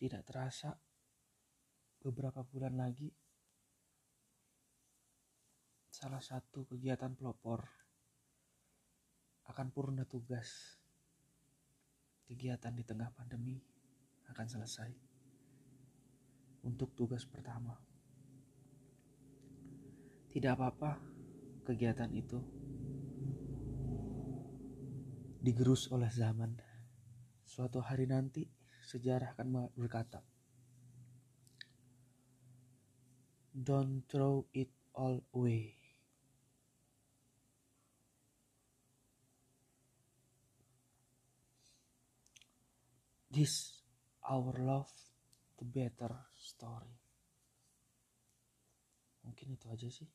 tidak terasa beberapa bulan lagi salah satu kegiatan pelopor akan purna tugas. Kegiatan di tengah pandemi akan selesai. Untuk tugas pertama. Tidak apa-apa kegiatan itu digerus oleh zaman. Suatu hari nanti sejarah akan berkata, Don't throw it all away. This our love the better story. Mungkin itu aja sih.